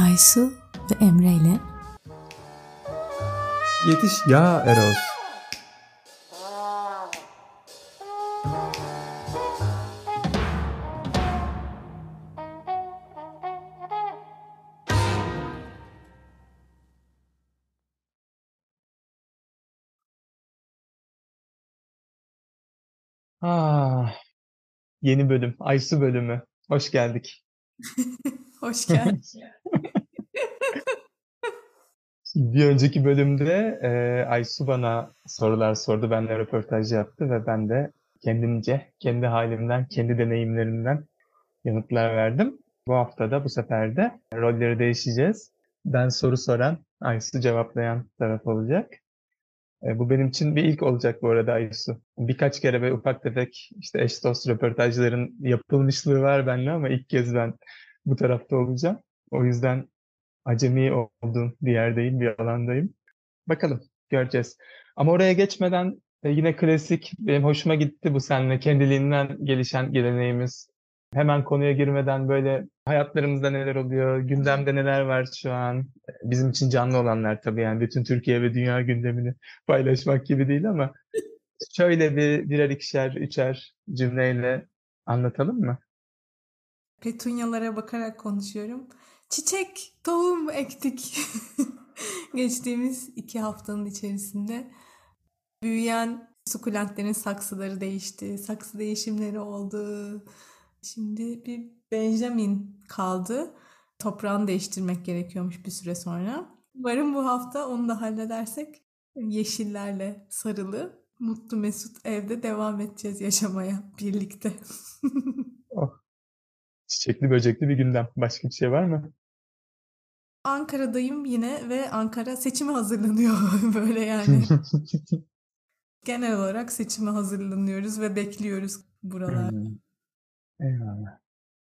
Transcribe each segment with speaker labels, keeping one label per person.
Speaker 1: Aysu ve Emre ile
Speaker 2: Yetiş ya Eros. Ah, yeni bölüm, Aysu bölümü. Hoş geldik.
Speaker 1: Hoş geldin.
Speaker 2: Bir önceki bölümde e, Aysu bana sorular sordu, benimle röportaj yaptı ve ben de kendimce, kendi halimden, kendi deneyimlerimden yanıtlar verdim. Bu hafta da bu sefer de rolleri değişeceğiz. Ben soru soran, Aysu cevaplayan taraf olacak. E, bu benim için bir ilk olacak bu arada Aysu. Birkaç kere böyle ufak tefek işte eş dost röportajların yapılmışlığı var bende ama ilk kez ben bu tarafta olacağım. O yüzden acemi olduğum bir yerdeyim, bir alandayım. Bakalım, göreceğiz. Ama oraya geçmeden e, yine klasik, benim hoşuma gitti bu seninle kendiliğinden gelişen geleneğimiz. Hemen konuya girmeden böyle hayatlarımızda neler oluyor, gündemde neler var şu an. Bizim için canlı olanlar tabii yani bütün Türkiye ve dünya gündemini paylaşmak gibi değil ama şöyle bir birer ikişer, üçer cümleyle anlatalım mı?
Speaker 1: Petunyalara bakarak konuşuyorum. Çiçek, tohum ektik. Geçtiğimiz iki haftanın içerisinde büyüyen sukulentlerin saksıları değişti. Saksı değişimleri oldu. Şimdi bir Benjamin kaldı. Toprağını değiştirmek gerekiyormuş bir süre sonra. Umarım bu hafta onu da halledersek yeşillerle sarılı, mutlu mesut evde devam edeceğiz yaşamaya birlikte.
Speaker 2: oh. Çiçekli böcekli bir gündem. Başka bir şey var mı?
Speaker 1: Ankara'dayım yine ve Ankara seçime hazırlanıyor böyle yani. Genel olarak seçime hazırlanıyoruz ve bekliyoruz buralar. Hmm.
Speaker 2: Eyvallah.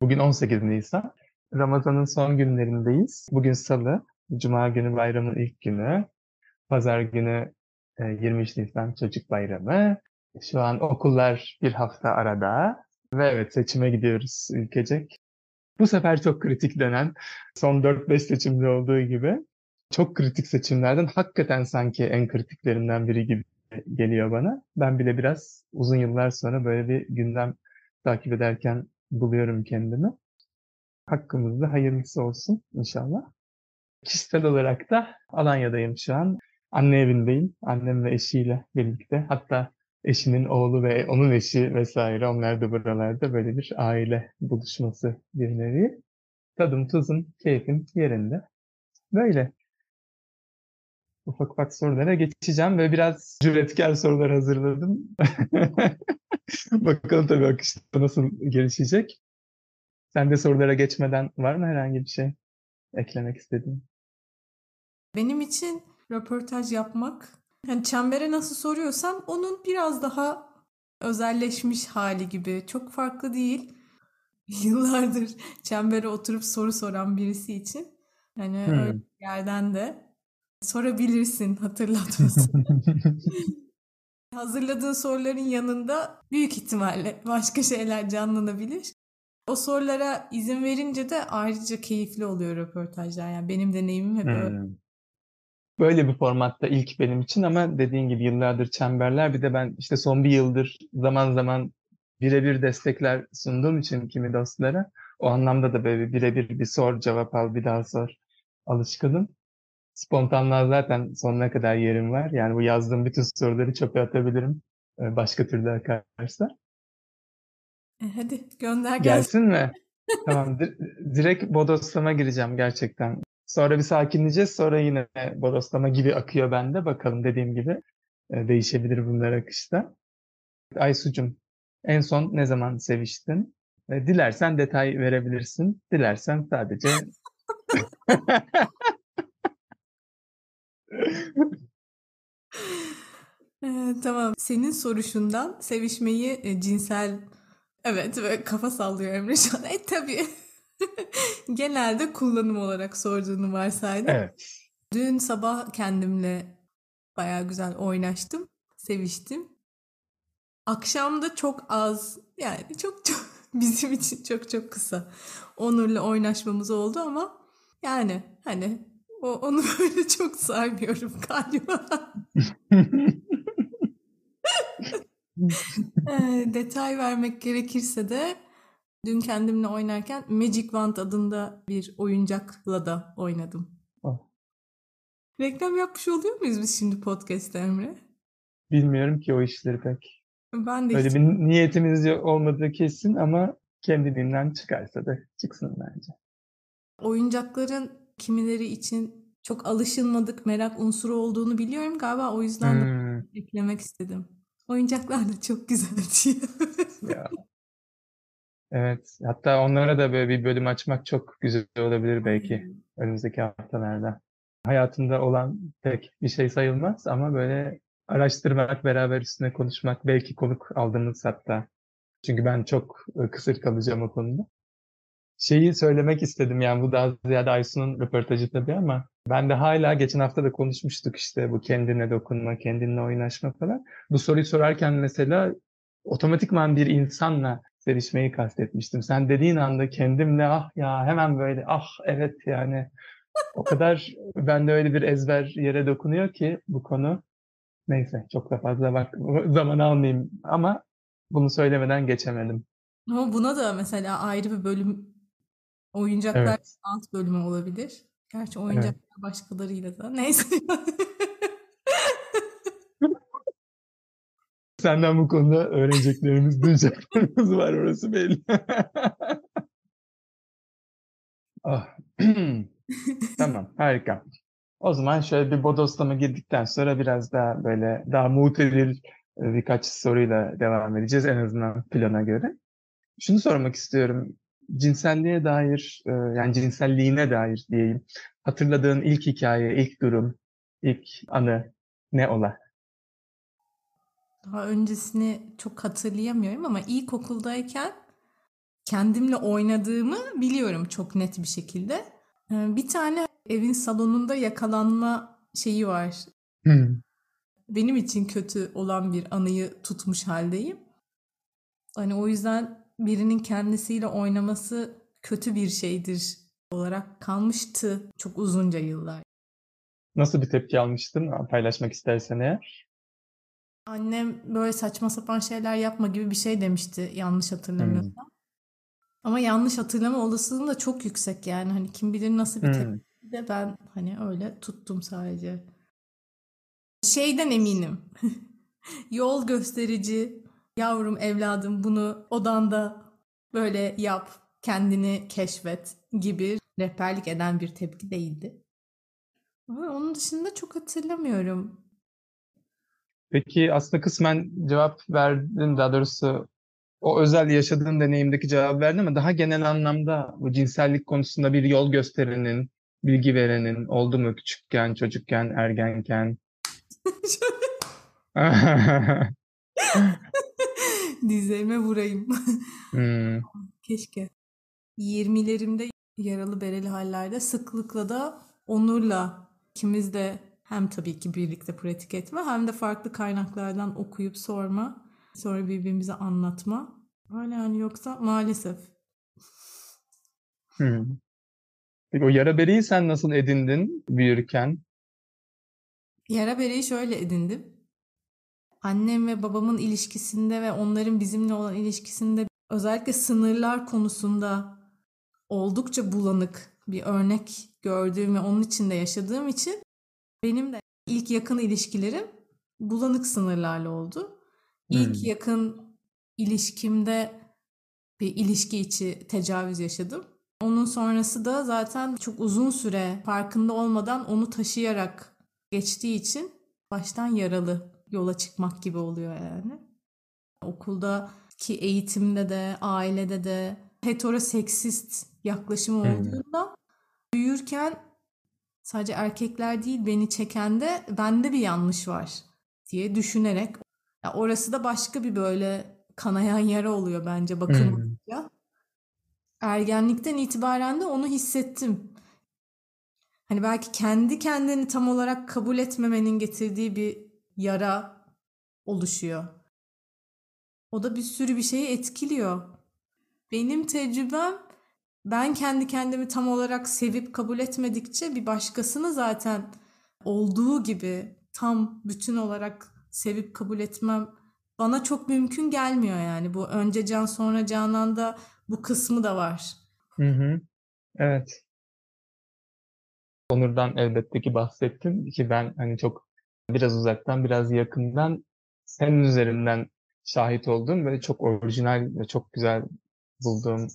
Speaker 2: Bugün 18 Nisan. Ramazan'ın son günlerindeyiz. Bugün Salı. Cuma günü bayramın ilk günü. Pazar günü 23 Nisan Çocuk Bayramı. Şu an okullar bir hafta arada. Ve evet seçime gidiyoruz ülkecek. Bu sefer çok kritik dönem. Son 4-5 seçimde olduğu gibi. Çok kritik seçimlerden hakikaten sanki en kritiklerinden biri gibi geliyor bana. Ben bile biraz uzun yıllar sonra böyle bir gündem takip ederken buluyorum kendimi. Hakkımızda hayırlısı olsun inşallah. Kişisel olarak da Alanya'dayım şu an. Anne evindeyim. Annem ve eşiyle birlikte. Hatta eşinin oğlu ve onun eşi vesaire onlar da buralarda böyle bir aile buluşması bir nevi. Tadım tuzum, keyfim yerinde. Böyle. Ufak ufak sorulara geçeceğim ve biraz cüretkar sorular hazırladım. Bakalım tabii akışta nasıl gelişecek. Sen de sorulara geçmeden var mı herhangi bir şey eklemek istediğin?
Speaker 1: Benim için röportaj yapmak, yani çembere nasıl soruyorsam onun biraz daha özelleşmiş hali gibi. Çok farklı değil. Yıllardır çembere oturup soru soran birisi için. Hani hmm. öyle yerden de sorabilirsin hatırlatmasın. Hazırladığın soruların yanında büyük ihtimalle başka şeyler canlanabilir. O sorulara izin verince de ayrıca keyifli oluyor röportajlar. Yani benim deneyimim hep öyle.
Speaker 2: Böyle bir formatta ilk benim için ama dediğin gibi yıllardır çemberler. Bir de ben işte son bir yıldır zaman zaman birebir destekler sunduğum için kimi dostlara o anlamda da böyle birebir bir sor cevap al bir daha sor alışkınım. Spontanlığa zaten sonuna kadar yerim var. Yani bu yazdığım bütün soruları çöpe atabilirim. Ee, başka türlü akarsa.
Speaker 1: E hadi gönder gelsin.
Speaker 2: Gelsin mi? tamam. Direkt bodoslama gireceğim gerçekten. Sonra bir sakinleyeceğiz. Sonra yine bodoslama gibi akıyor bende. Bakalım dediğim gibi e, değişebilir bunlar akışta. Aysucum en son ne zaman seviştin? E, dilersen detay verebilirsin. Dilersen sadece
Speaker 1: Ee, tamam. Senin soruşundan sevişmeyi e, cinsel evet ve kafa sallıyor Emre şu an. E tabii. Genelde kullanım olarak sorduğunu varsaydım.
Speaker 2: Evet.
Speaker 1: Dün sabah kendimle baya güzel oynaştım. Seviştim. Akşam da çok az yani çok çok bizim için çok çok kısa Onur'la oynaşmamız oldu ama Yani hani o, onu böyle çok saymıyorum galiba. Ee, detay vermek gerekirse de dün kendimle oynarken Magic Wand adında bir oyuncakla da oynadım.
Speaker 2: Oh.
Speaker 1: Reklam yapmış oluyor muyuz biz şimdi podcast'te Emre?
Speaker 2: Bilmiyorum ki o işleri pek.
Speaker 1: Ben de
Speaker 2: Öyle
Speaker 1: hiç-
Speaker 2: bir niyetimiz olmadığı kesin ama kendiliğinden çıkarsa da çıksın bence.
Speaker 1: oyuncakların kimileri için çok alışılmadık merak unsuru olduğunu biliyorum. Galiba o yüzden de
Speaker 2: Hmm,
Speaker 1: eklemek istedim. Oyuncaklar da çok güzel diye.
Speaker 2: ya. Evet. Hatta onlara da böyle bir bölüm açmak çok güzel olabilir belki önümüzdeki haftalarda. Hayatımda olan pek bir şey sayılmaz ama böyle araştırmak, beraber üstüne konuşmak, belki konuk aldığımız hatta. Çünkü ben çok e, kısır kalacağım o konuda. Şeyi söylemek istedim yani bu daha ziyade Aysun'un röportajı tabii ama ben de hala geçen hafta da konuşmuştuk işte bu kendine dokunma, kendinle oynaşma falan. Bu soruyu sorarken mesela otomatikman bir insanla sevişmeyi kastetmiştim. Sen dediğin anda kendimle ah ya hemen böyle ah evet yani o kadar bende öyle bir ezber yere dokunuyor ki bu konu. Neyse çok da fazla bak zaman almayayım ama bunu söylemeden geçemedim.
Speaker 1: Ama buna da mesela ayrı bir bölüm oyuncaklar
Speaker 2: Evet.
Speaker 1: alt bölümü olabilir. Gerçi oyuncaklar başkalarıyla da. Neyse.
Speaker 2: Senden bu konuda öğreneceklerimiz, duyacaklarımız var orası belli. Ah. Tamam, harika. O zaman şöyle bir bodoslama girdikten sonra biraz daha böyle daha muhtemel e, birkaç soruyla devam edeceğiz en azından plana göre. Şunu sormak istiyorum. Cinselliğe dair, e, yani cinselliğine dair diyeyim. Hatırladığın ilk hikaye, ilk durum, ilk anı ne ola?
Speaker 1: Daha öncesini çok hatırlayamıyorum ama ilkokuldayken kendimle oynadığımı biliyorum çok net bir şekilde. Ee, Bir tane evin salonunda yakalanma şeyi var.
Speaker 2: Hmm.
Speaker 1: Benim için kötü olan bir anıyı tutmuş haldeyim. Hani o yüzden birinin kendisiyle oynaması kötü bir şeydir olarak kalmıştı çok uzunca yıllar.
Speaker 2: Nasıl bir tepki almıştın? Paylaşmak istersen eğer.
Speaker 1: Annem böyle saçma sapan şeyler yapma gibi bir şey demişti yanlış hatırlamıyorsam. Ama yanlış hatırlama olasılığım da çok yüksek yani. Hani kim bilir nasıl bir
Speaker 2: Hmm.
Speaker 1: tepki de ben hani öyle tuttum sadece. Şeyden eminim. Yol gösterici, yavrum evladım bunu odanda böyle yap, kendini keşfet gibi rehberlik eden bir tepki değildi. Ama onun dışında çok hatırlamıyorum.
Speaker 2: Peki aslında kısmen cevap verdin daha doğrusu o özel yaşadığın deneyimdeki cevap verdin ama daha genel anlamda bu cinsellik konusunda bir yol gösterenin, bilgi verenin oldu mu küçükken, çocukken, ergenken?
Speaker 1: Dizlerime vurayım.
Speaker 2: Hmm,
Speaker 1: Keşke. 20'lerimde yaralı bereli hallerde sıklıkla da Onur'la ikimiz de hem tabii ki birlikte pratik etme hem de farklı kaynaklardan okuyup sorma. Sonra birbirimize anlatma. Öyle yani yoksa maalesef.
Speaker 2: hmm. Peki o yara bereyi sen nasıl edindin büyürken?
Speaker 1: Yara bereyi şöyle edindim. Annem ve babamın ilişkisinde ve onların bizimle olan ilişkisinde özellikle sınırlar konusunda oldukça bulanık bir örnek gördüğüm ve onun içinde yaşadığım için benim de ilk yakın ilişkilerim bulanık sınırlarla oldu. İlk
Speaker 2: Hmm.
Speaker 1: yakın ilişkimde bir ilişki içi tecavüz yaşadım. Onun sonrası da zaten çok uzun süre farkında olmadan onu taşıyarak geçtiği için baştan yaralı yola çıkmak gibi oluyor yani. Okuldaki eğitimde de, ailede de heteroseksist yaklaşım
Speaker 2: Hmm.
Speaker 1: olduğunda büyürken sadece erkekler değil beni çeken de bende bir yanlış var diye düşünerek ya orası da başka bir böyle kanayan yara oluyor bence bakılmayınca. Ergenlikten itibaren de onu hissettim. Hani belki kendi kendini tam olarak kabul etmemenin getirdiği bir yara oluşuyor. O da bir sürü bir şeyi etkiliyor. Benim tecrübem ben kendi kendimi tam olarak sevip kabul etmedikçe bir başkasını zaten olduğu gibi tam bütün olarak sevip kabul etmem bana çok mümkün gelmiyor yani. Bu önce can sonra cananda bu kısmı da var.
Speaker 2: Hı hı. Evet. Onur'dan elbette ki bahsettim ki ben hani çok biraz uzaktan biraz yakından senin üzerinden şahit olduğum böyle çok orijinal ve çok güzel bulduğum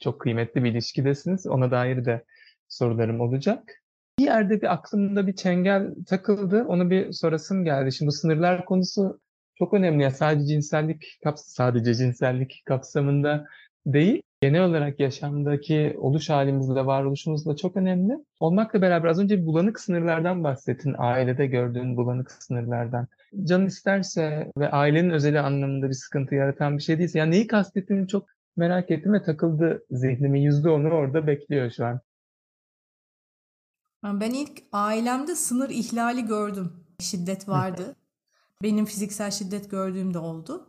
Speaker 2: çok kıymetli bir ilişkidesiniz. Ona dair de sorularım olacak. Bir yerde bir aklımda bir çengel takıldı. Onu bir sorasım geldi. Şimdi bu sınırlar konusu çok önemli. Ya sadece cinsellik kaps sadece cinsellik kapsamında değil. Genel olarak yaşamdaki oluş halimizde, varoluşumuzda çok önemli. Olmakla beraber az önce bulanık sınırlardan bahsettin. Ailede gördüğün bulanık sınırlardan. Can isterse ve ailenin özeli anlamında bir sıkıntı yaratan bir şey değilse. Yani neyi kastettiğini çok merak ettim ve takıldı zihnimin yüzde onu orada bekliyor şu an.
Speaker 1: Ben ilk ailemde sınır ihlali gördüm. Şiddet vardı. Benim fiziksel şiddet gördüğüm de oldu.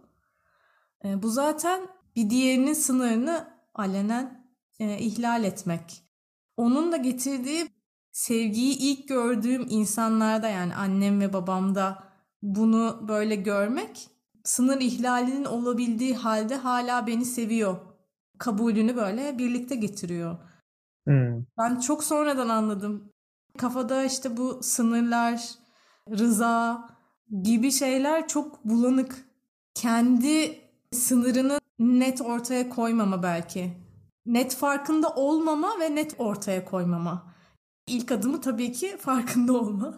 Speaker 1: E, bu zaten bir diğerinin sınırını alenen e, ihlal etmek. Onun da getirdiği sevgiyi ilk gördüğüm insanlarda yani annem ve babamda bunu böyle görmek sınır ihlalinin olabildiği halde hala beni seviyor kabulünü böyle birlikte getiriyor. Hmm. Ben çok sonradan anladım. Kafada işte bu sınırlar, rıza gibi şeyler çok bulanık. Kendi sınırını net ortaya koymama belki. Net farkında olmama ve net ortaya koymama. İlk adımı tabii ki farkında olma.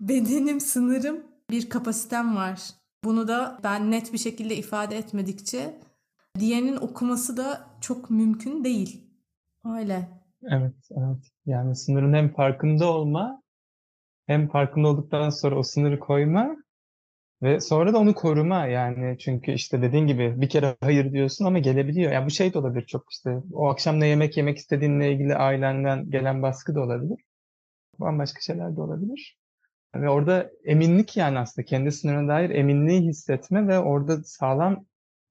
Speaker 1: Bedenim, sınırım, bir kapasitem var. Bunu da ben net bir şekilde ifade etmedikçe diğerinin okuması da çok mümkün değil. Öyle.
Speaker 2: Evet, evet. Yani sınırın hem farkında olma hem farkında olduktan sonra o sınırı koyma ve sonra da onu koruma yani çünkü işte dediğin gibi bir kere hayır diyorsun ama gelebiliyor. Yani bu şey de olabilir çok işte o akşam ne yemek yemek istediğinle ilgili ailenden gelen baskı da olabilir. Bambaşka şeyler de olabilir. Ve orada eminlik yani aslında kendi sınırına dair eminliği hissetme ve orada sağlam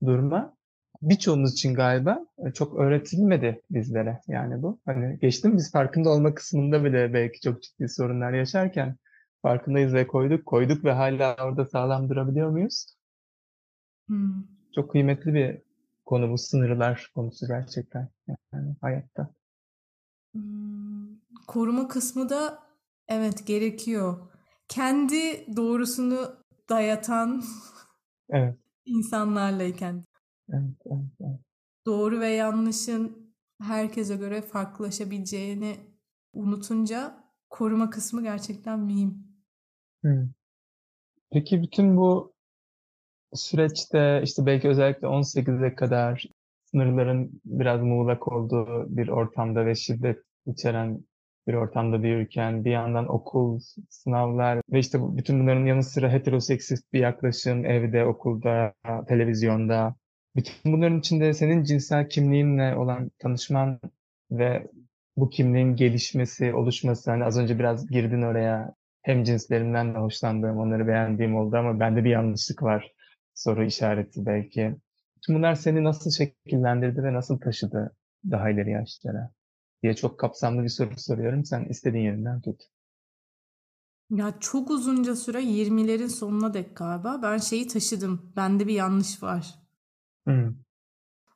Speaker 2: durma birçoğumuz için galiba e, çok öğretilmedi bizlere yani bu. Hani geçtim biz farkında olma kısmında bile belki çok ciddi sorunlar yaşarken farkındayız ve koyduk, koyduk ve hala orada sağlam durabiliyor muyuz? Hmm. Çok kıymetli bir konu bu sınırlar konusu gerçekten yani hayatta.
Speaker 1: Hmm. Koruma kısmı da evet gerekiyor. Kendi doğrusunu dayatan
Speaker 2: evet.
Speaker 1: insanlarlayken.
Speaker 2: Evet, evet, evet.
Speaker 1: Doğru ve yanlışın herkese göre farklılaşabileceğini unutunca koruma kısmı gerçekten mühim.
Speaker 2: Hmm. Peki bütün bu süreçte işte belki özellikle 18'e kadar sınırların biraz muğlak olduğu bir ortamda ve şiddet içeren bir ortamda büyürken bir yandan okul, sınavlar ve işte bütün bunların yanı sıra heteroseksist bir yaklaşım evde, okulda, televizyonda bütün bunların içinde senin cinsel kimliğinle olan tanışman ve bu kimliğin gelişmesi, oluşması, hani az önce biraz girdin oraya, hem cinslerimden de hoşlandığım, onları beğendiğim oldu ama bende bir yanlışlık var soru işareti belki. Tüm bunlar seni nasıl şekillendirdi ve nasıl taşıdı daha ileri yaşlara diye çok kapsamlı bir soru soruyorum. Sen istediğin yerinden tut.
Speaker 1: Ya çok uzunca süre 20'lerin sonuna dek galiba ben şeyi taşıdım. Bende bir yanlış var.
Speaker 2: Hı.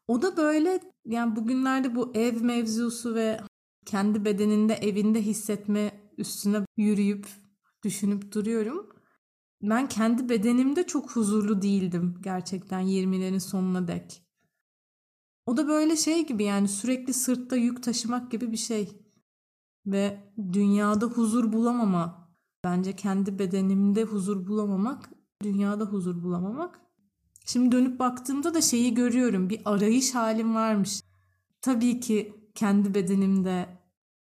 Speaker 1: O da böyle yani bugünlerde bu ev mevzusu ve kendi bedeninde evinde hissetme üstüne yürüyüp düşünüp duruyorum. Ben kendi bedenimde çok huzurlu değildim gerçekten 20'lerin sonuna dek. O da böyle şey gibi yani sürekli sırtta yük taşımak gibi bir şey. Ve dünyada huzur bulamama. Bence kendi bedenimde huzur bulamamak, dünyada huzur bulamamak. Şimdi dönüp baktığımda da şeyi görüyorum. Bir arayış halim varmış. Tabii ki kendi bedenimde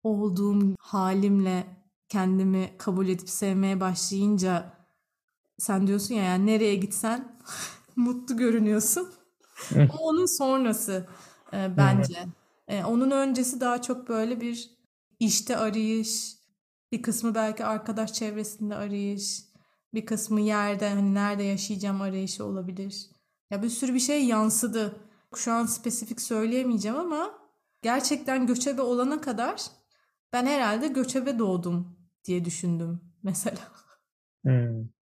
Speaker 1: olduğum halimle kendimi kabul edip sevmeye başlayınca sen diyorsun ya yani nereye gitsen mutlu görünüyorsun. O onun sonrası e, bence. E, onun öncesi daha çok böyle bir işte arayış, bir kısmı belki arkadaş çevresinde arayış, bir kısmı yerde hani nerede yaşayacağım arayışı olabilir. Ya bir sürü bir şey yansıdı. Şu an spesifik söyleyemeyeceğim ama gerçekten göçebe olana kadar ben herhalde göçebe doğdum diye düşündüm mesela.
Speaker 2: Hmm.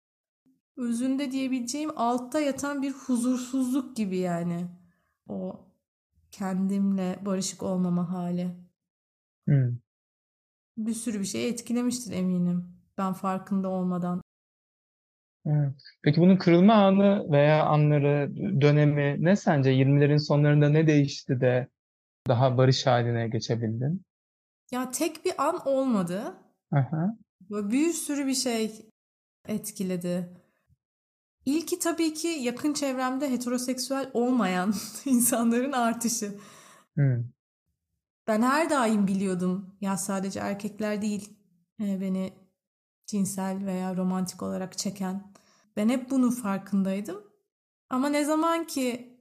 Speaker 1: Özünde diyebileceğim altta yatan bir huzursuzluk gibi yani. O kendimle barışık olmama hali.
Speaker 2: Hmm.
Speaker 1: Bir sürü bir şey etkilemiştir eminim. Ben farkında olmadan.
Speaker 2: Evet. Peki bunun kırılma anı veya anları, dönemi ne sence? 20'lerin sonlarında ne değişti de daha barış haline geçebildin?
Speaker 1: Ya tek bir an olmadı.
Speaker 2: Aha.
Speaker 1: Böyle bir sürü bir şey etkiledi. İlki tabii ki yakın çevremde heteroseksüel olmayan insanların artışı.
Speaker 2: Hmm.
Speaker 1: Ben her daim biliyordum ya sadece erkekler değil e, beni cinsel veya romantik olarak çeken. Ben hep bunun farkındaydım. Ama ne zaman ki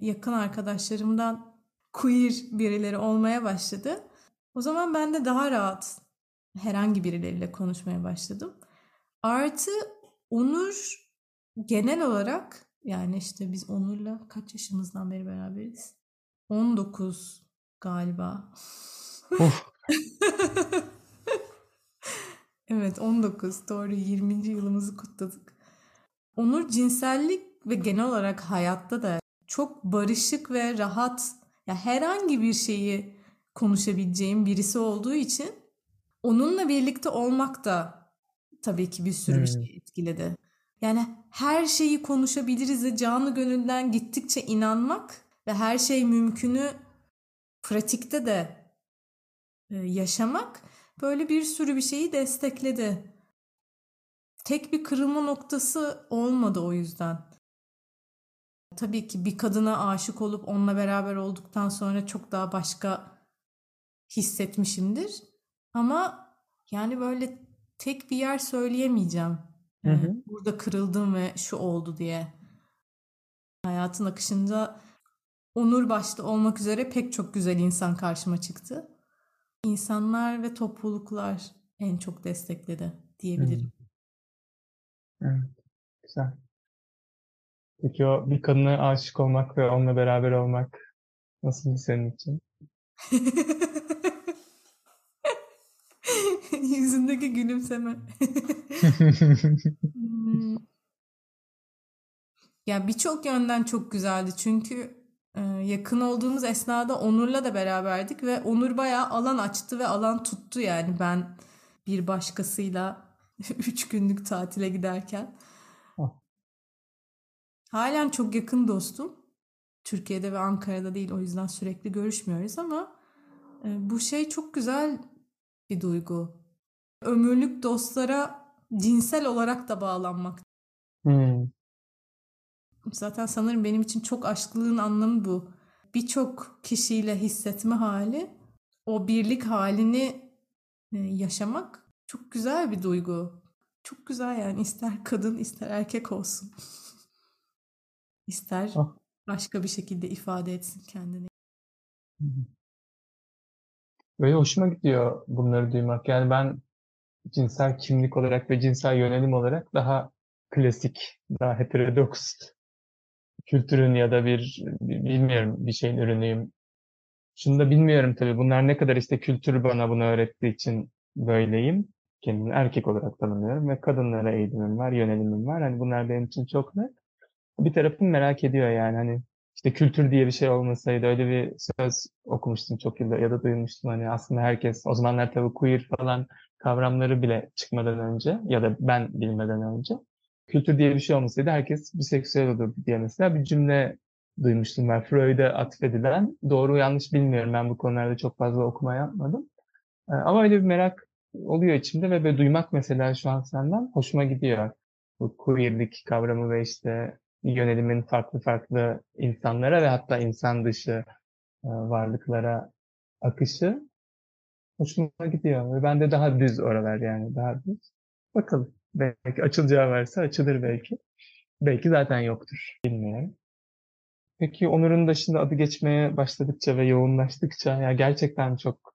Speaker 1: yakın arkadaşlarımdan queer birileri olmaya başladı, o zaman ben de daha rahat herhangi birileriyle konuşmaya başladım. Artı Onur genel olarak yani işte biz Onur'la kaç yaşımızdan beri beraberiz? 19 galiba. evet 19 doğru 20. yılımızı kutladık. Onur cinsellik ve genel olarak hayatta da çok barışık ve rahat ya herhangi bir şeyi konuşabileceğim birisi olduğu için onunla birlikte olmak da tabii ki bir sürü bir şey etkiledi. Yani her şeyi konuşabiliriz ve canlı gönülden gittikçe inanmak ve her şey mümkünü pratikte de yaşamak böyle bir sürü bir şeyi destekledi. Tek bir kırılma noktası olmadı o yüzden. Tabii ki bir kadına aşık olup onunla beraber olduktan sonra çok daha başka hissetmişimdir. Ama yani böyle tek bir yer söyleyemeyeceğim. Hı hı. Burada kırıldım ve şu oldu diye. Hayatın akışında Onur başta olmak üzere pek çok güzel insan karşıma çıktı. İnsanlar ve topluluklar en çok destekledi diyebilirim.
Speaker 2: Evet, güzel. Peki o bir kadına aşık olmak ve onunla beraber olmak nasıl senin için?
Speaker 1: Yüzündeki gülümseme. Hmm. Ya birçok yönden çok güzeldi çünkü e, yakın olduğumuz esnada Onur'la da beraberdik ve Onur bayağı alan açtı ve alan tuttu yani ben bir başkasıyla üç günlük tatile giderken. Oh. Halen çok yakın dostum. Türkiye'de ve Ankara'da değil o yüzden sürekli görüşmüyoruz ama e, bu şey çok güzel bir duygu. Ömürlük dostlara cinsel olarak da bağlanmak.
Speaker 2: Hmm.
Speaker 1: Zaten sanırım benim için çok aşklılığın anlamı bu. Birçok kişiyle hissetme hali, o birlik halini e, yaşamak çok güzel bir duygu. Çok güzel yani ister kadın ister erkek olsun. ister oh. başka bir şekilde ifade etsin kendini.
Speaker 2: Böyle hoşuma gidiyor bunları duymak. Yani ben cinsel kimlik olarak ve cinsel yönelim olarak daha klasik, daha heterodoks kültürün ya da bir bilmiyorum bir şeyin ürünüyüm. Şunu da bilmiyorum tabii. Bunlar ne kadar işte kültür bana bunu öğrettiği için böyleyim. Kendimi erkek olarak tanımlıyorum ve kadınlara eğilimim var, yönelimim var. Hani bunlar benim için çok net. Bir tarafım merak ediyor yani hani işte kültür diye bir şey olmasaydı öyle bir söz okumuştum çok yılda ya da duymuştum hani aslında herkes o zamanlar tabii queer falan kavramları bile çıkmadan önce ya da ben bilmeden önce kültür diye bir şey olmasaydı herkes biseksüel olurdu diye mesela bir cümle duymuştum ben. Freud'a atfedilen. Doğru yanlış bilmiyorum. Ben bu konularda çok fazla okuma yapmadım. Ee, ama öyle bir merak oluyor içimde ve böyle duymak mesela şu an senden hoşuma gidiyor. Bu queerlik kavramı ve işte yönelimin farklı farklı insanlara ve hatta insan dışı e, varlıklara akışı hoşuma gidiyor. Ve ben de daha düz oralar yani daha düz. Bakalım. Belki açılacağı varsa açılır belki. Belki zaten yoktur. Bilmiyorum. Peki Onur'un da şimdi adı geçmeye başladıkça ve yoğunlaştıkça ya gerçekten çok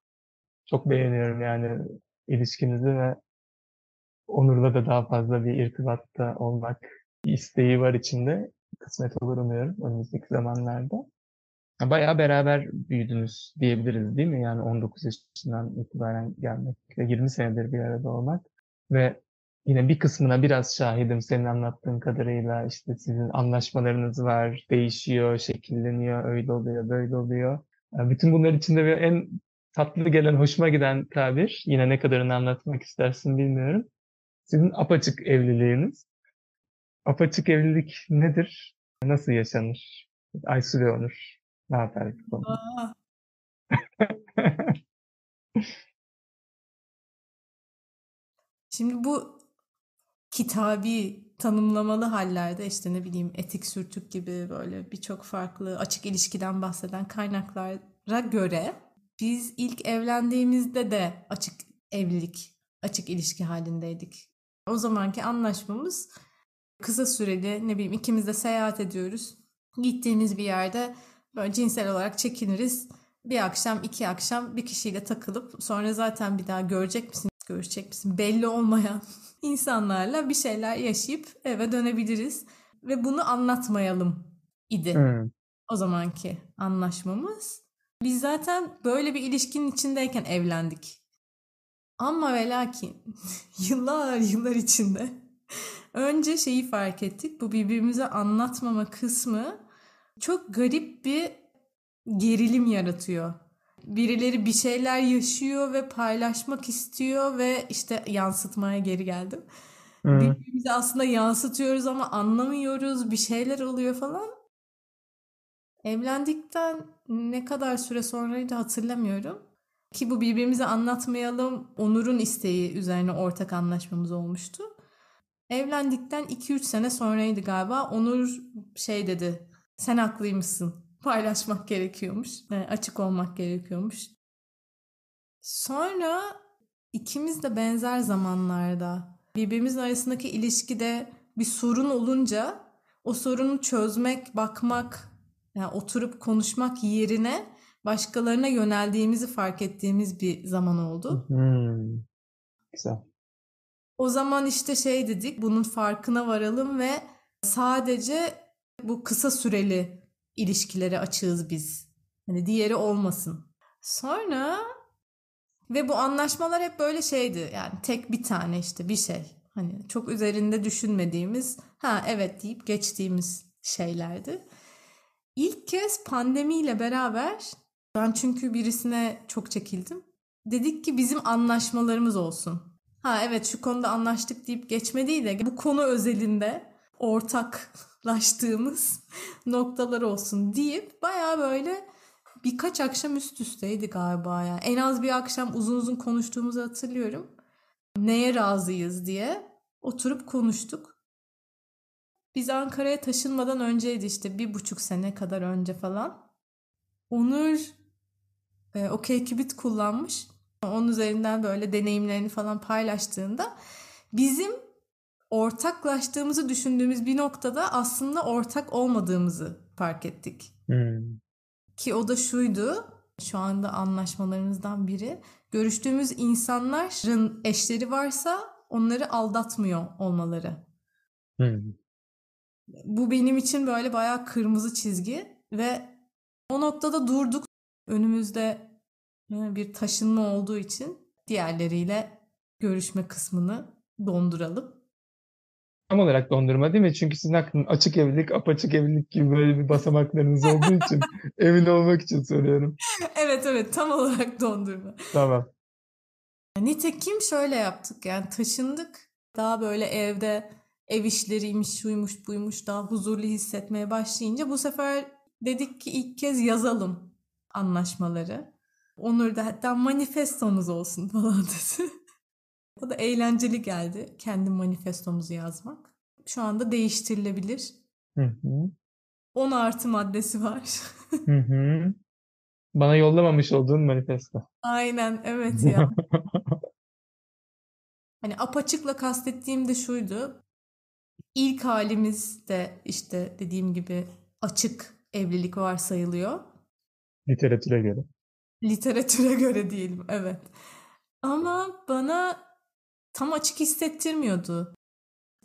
Speaker 2: çok beğeniyorum yani ilişkinizi ve Onur'la da daha fazla bir irtibatta olmak isteği var içinde. Kısmet olur umuyorum önümüzdeki zamanlarda. Bayağı beraber büyüdünüz diyebiliriz değil mi? Yani 19 yaşından itibaren gelmek ve 20 senedir bir arada olmak ve yine bir kısmına biraz şahidim senin anlattığın kadarıyla işte sizin anlaşmalarınız var, değişiyor, şekilleniyor, öyle oluyor, böyle oluyor. Yani bütün bunlar içinde en tatlı gelen, hoşuma giden tabir, yine ne kadarını anlatmak istersin bilmiyorum. Sizin apaçık evliliğiniz. Apaçık evlilik nedir? Nasıl yaşanır? Aysu ve Onur. Yapar bu konuda?
Speaker 1: Şimdi bu kitabi tanımlamalı hallerde işte ne bileyim etik sürtük gibi böyle birçok farklı açık ilişkiden bahseden kaynaklara göre biz ilk evlendiğimizde de açık evlilik, açık ilişki halindeydik. O zamanki anlaşmamız kısa süreli ne bileyim ikimiz de seyahat ediyoruz. Gittiğimiz bir yerde böyle cinsel olarak çekiniriz. Bir akşam iki akşam bir kişiyle takılıp sonra zaten bir daha görecek misin görüşecek misin belli olmayan insanlarla bir şeyler yaşayıp eve dönebiliriz ve bunu anlatmayalım idi. Hmm. O zamanki anlaşmamız. Biz zaten böyle bir ilişkinin içindeyken evlendik. Ama ve lakin yıllar yıllar içinde önce şeyi fark ettik. Bu birbirimize anlatmama kısmı çok garip bir gerilim yaratıyor. Birileri bir şeyler yaşıyor ve paylaşmak istiyor ve işte yansıtmaya geri geldim. Hmm. Birbirimize aslında yansıtıyoruz ama anlamıyoruz. Bir şeyler oluyor falan. Evlendikten ne kadar süre sonraydı hatırlamıyorum. Ki bu birbirimize anlatmayalım Onur'un isteği üzerine ortak anlaşmamız olmuştu. Evlendikten 2-3 sene sonraydı galiba. Onur şey dedi. Sen haklıymışsın. Paylaşmak gerekiyormuş. Yani açık olmak gerekiyormuş. Sonra ikimiz de benzer zamanlarda birbirimizin arasındaki ilişkide bir sorun olunca o sorunu çözmek, bakmak, yani oturup konuşmak yerine başkalarına yöneldiğimizi fark ettiğimiz bir zaman oldu.
Speaker 2: Hmm. Güzel.
Speaker 1: O zaman işte şey dedik bunun farkına varalım ve sadece bu kısa süreli ilişkilere açığız biz. Hani diğeri olmasın. Sonra ve bu anlaşmalar hep böyle şeydi. Yani tek bir tane işte bir şey. Hani çok üzerinde düşünmediğimiz, ha evet deyip geçtiğimiz şeylerdi. İlk kez pandemiyle beraber ben çünkü birisine çok çekildim. Dedik ki bizim anlaşmalarımız olsun. Ha evet şu konuda anlaştık deyip geçme de bu konu özelinde ortaklaştığımız noktalar olsun deyip baya böyle birkaç akşam üst üsteydi galiba ya. En az bir akşam uzun uzun konuştuğumuzu hatırlıyorum. Neye razıyız diye oturup konuştuk. Biz Ankara'ya taşınmadan önceydi işte bir buçuk sene kadar önce falan. Onur e, OkCupid kullanmış. Onun üzerinden böyle deneyimlerini falan paylaştığında bizim ortaklaştığımızı düşündüğümüz bir noktada aslında ortak olmadığımızı fark ettik.
Speaker 2: Hmm.
Speaker 1: Ki o da şuydu. Şu anda anlaşmalarımızdan biri. Görüştüğümüz insanların eşleri varsa onları aldatmıyor olmaları.
Speaker 2: Hmm.
Speaker 1: Bu benim için böyle bayağı kırmızı çizgi ve o noktada durduk. Önümüzde bir taşınma olduğu için diğerleriyle görüşme kısmını donduralım.
Speaker 2: Tam olarak dondurma değil mi? Çünkü sizin aklın açık evlilik, apaçık evlilik gibi böyle bir basamaklarınız olduğu için emin olmak için soruyorum.
Speaker 1: evet evet tam olarak dondurma.
Speaker 2: Tamam.
Speaker 1: Nitekim şöyle yaptık yani taşındık. Daha böyle evde ev işleriymiş, şuymuş, buymuş daha huzurlu hissetmeye başlayınca bu sefer dedik ki ilk kez yazalım anlaşmaları. Onur da hatta manifestomuz olsun falan dedi. O da eğlenceli geldi. Kendi manifestomuzu yazmak. Şu anda değiştirilebilir.
Speaker 2: Hı hı.
Speaker 1: 10 artı maddesi var.
Speaker 2: hı hı. Bana yollamamış olduğun manifesto.
Speaker 1: Aynen evet ya. hani apaçıkla kastettiğim de şuydu. İlk halimizde işte dediğim gibi açık evlilik varsayılıyor.
Speaker 2: Literatüre göre.
Speaker 1: Literatüre göre diyelim evet. Ama bana tam açık hissettirmiyordu.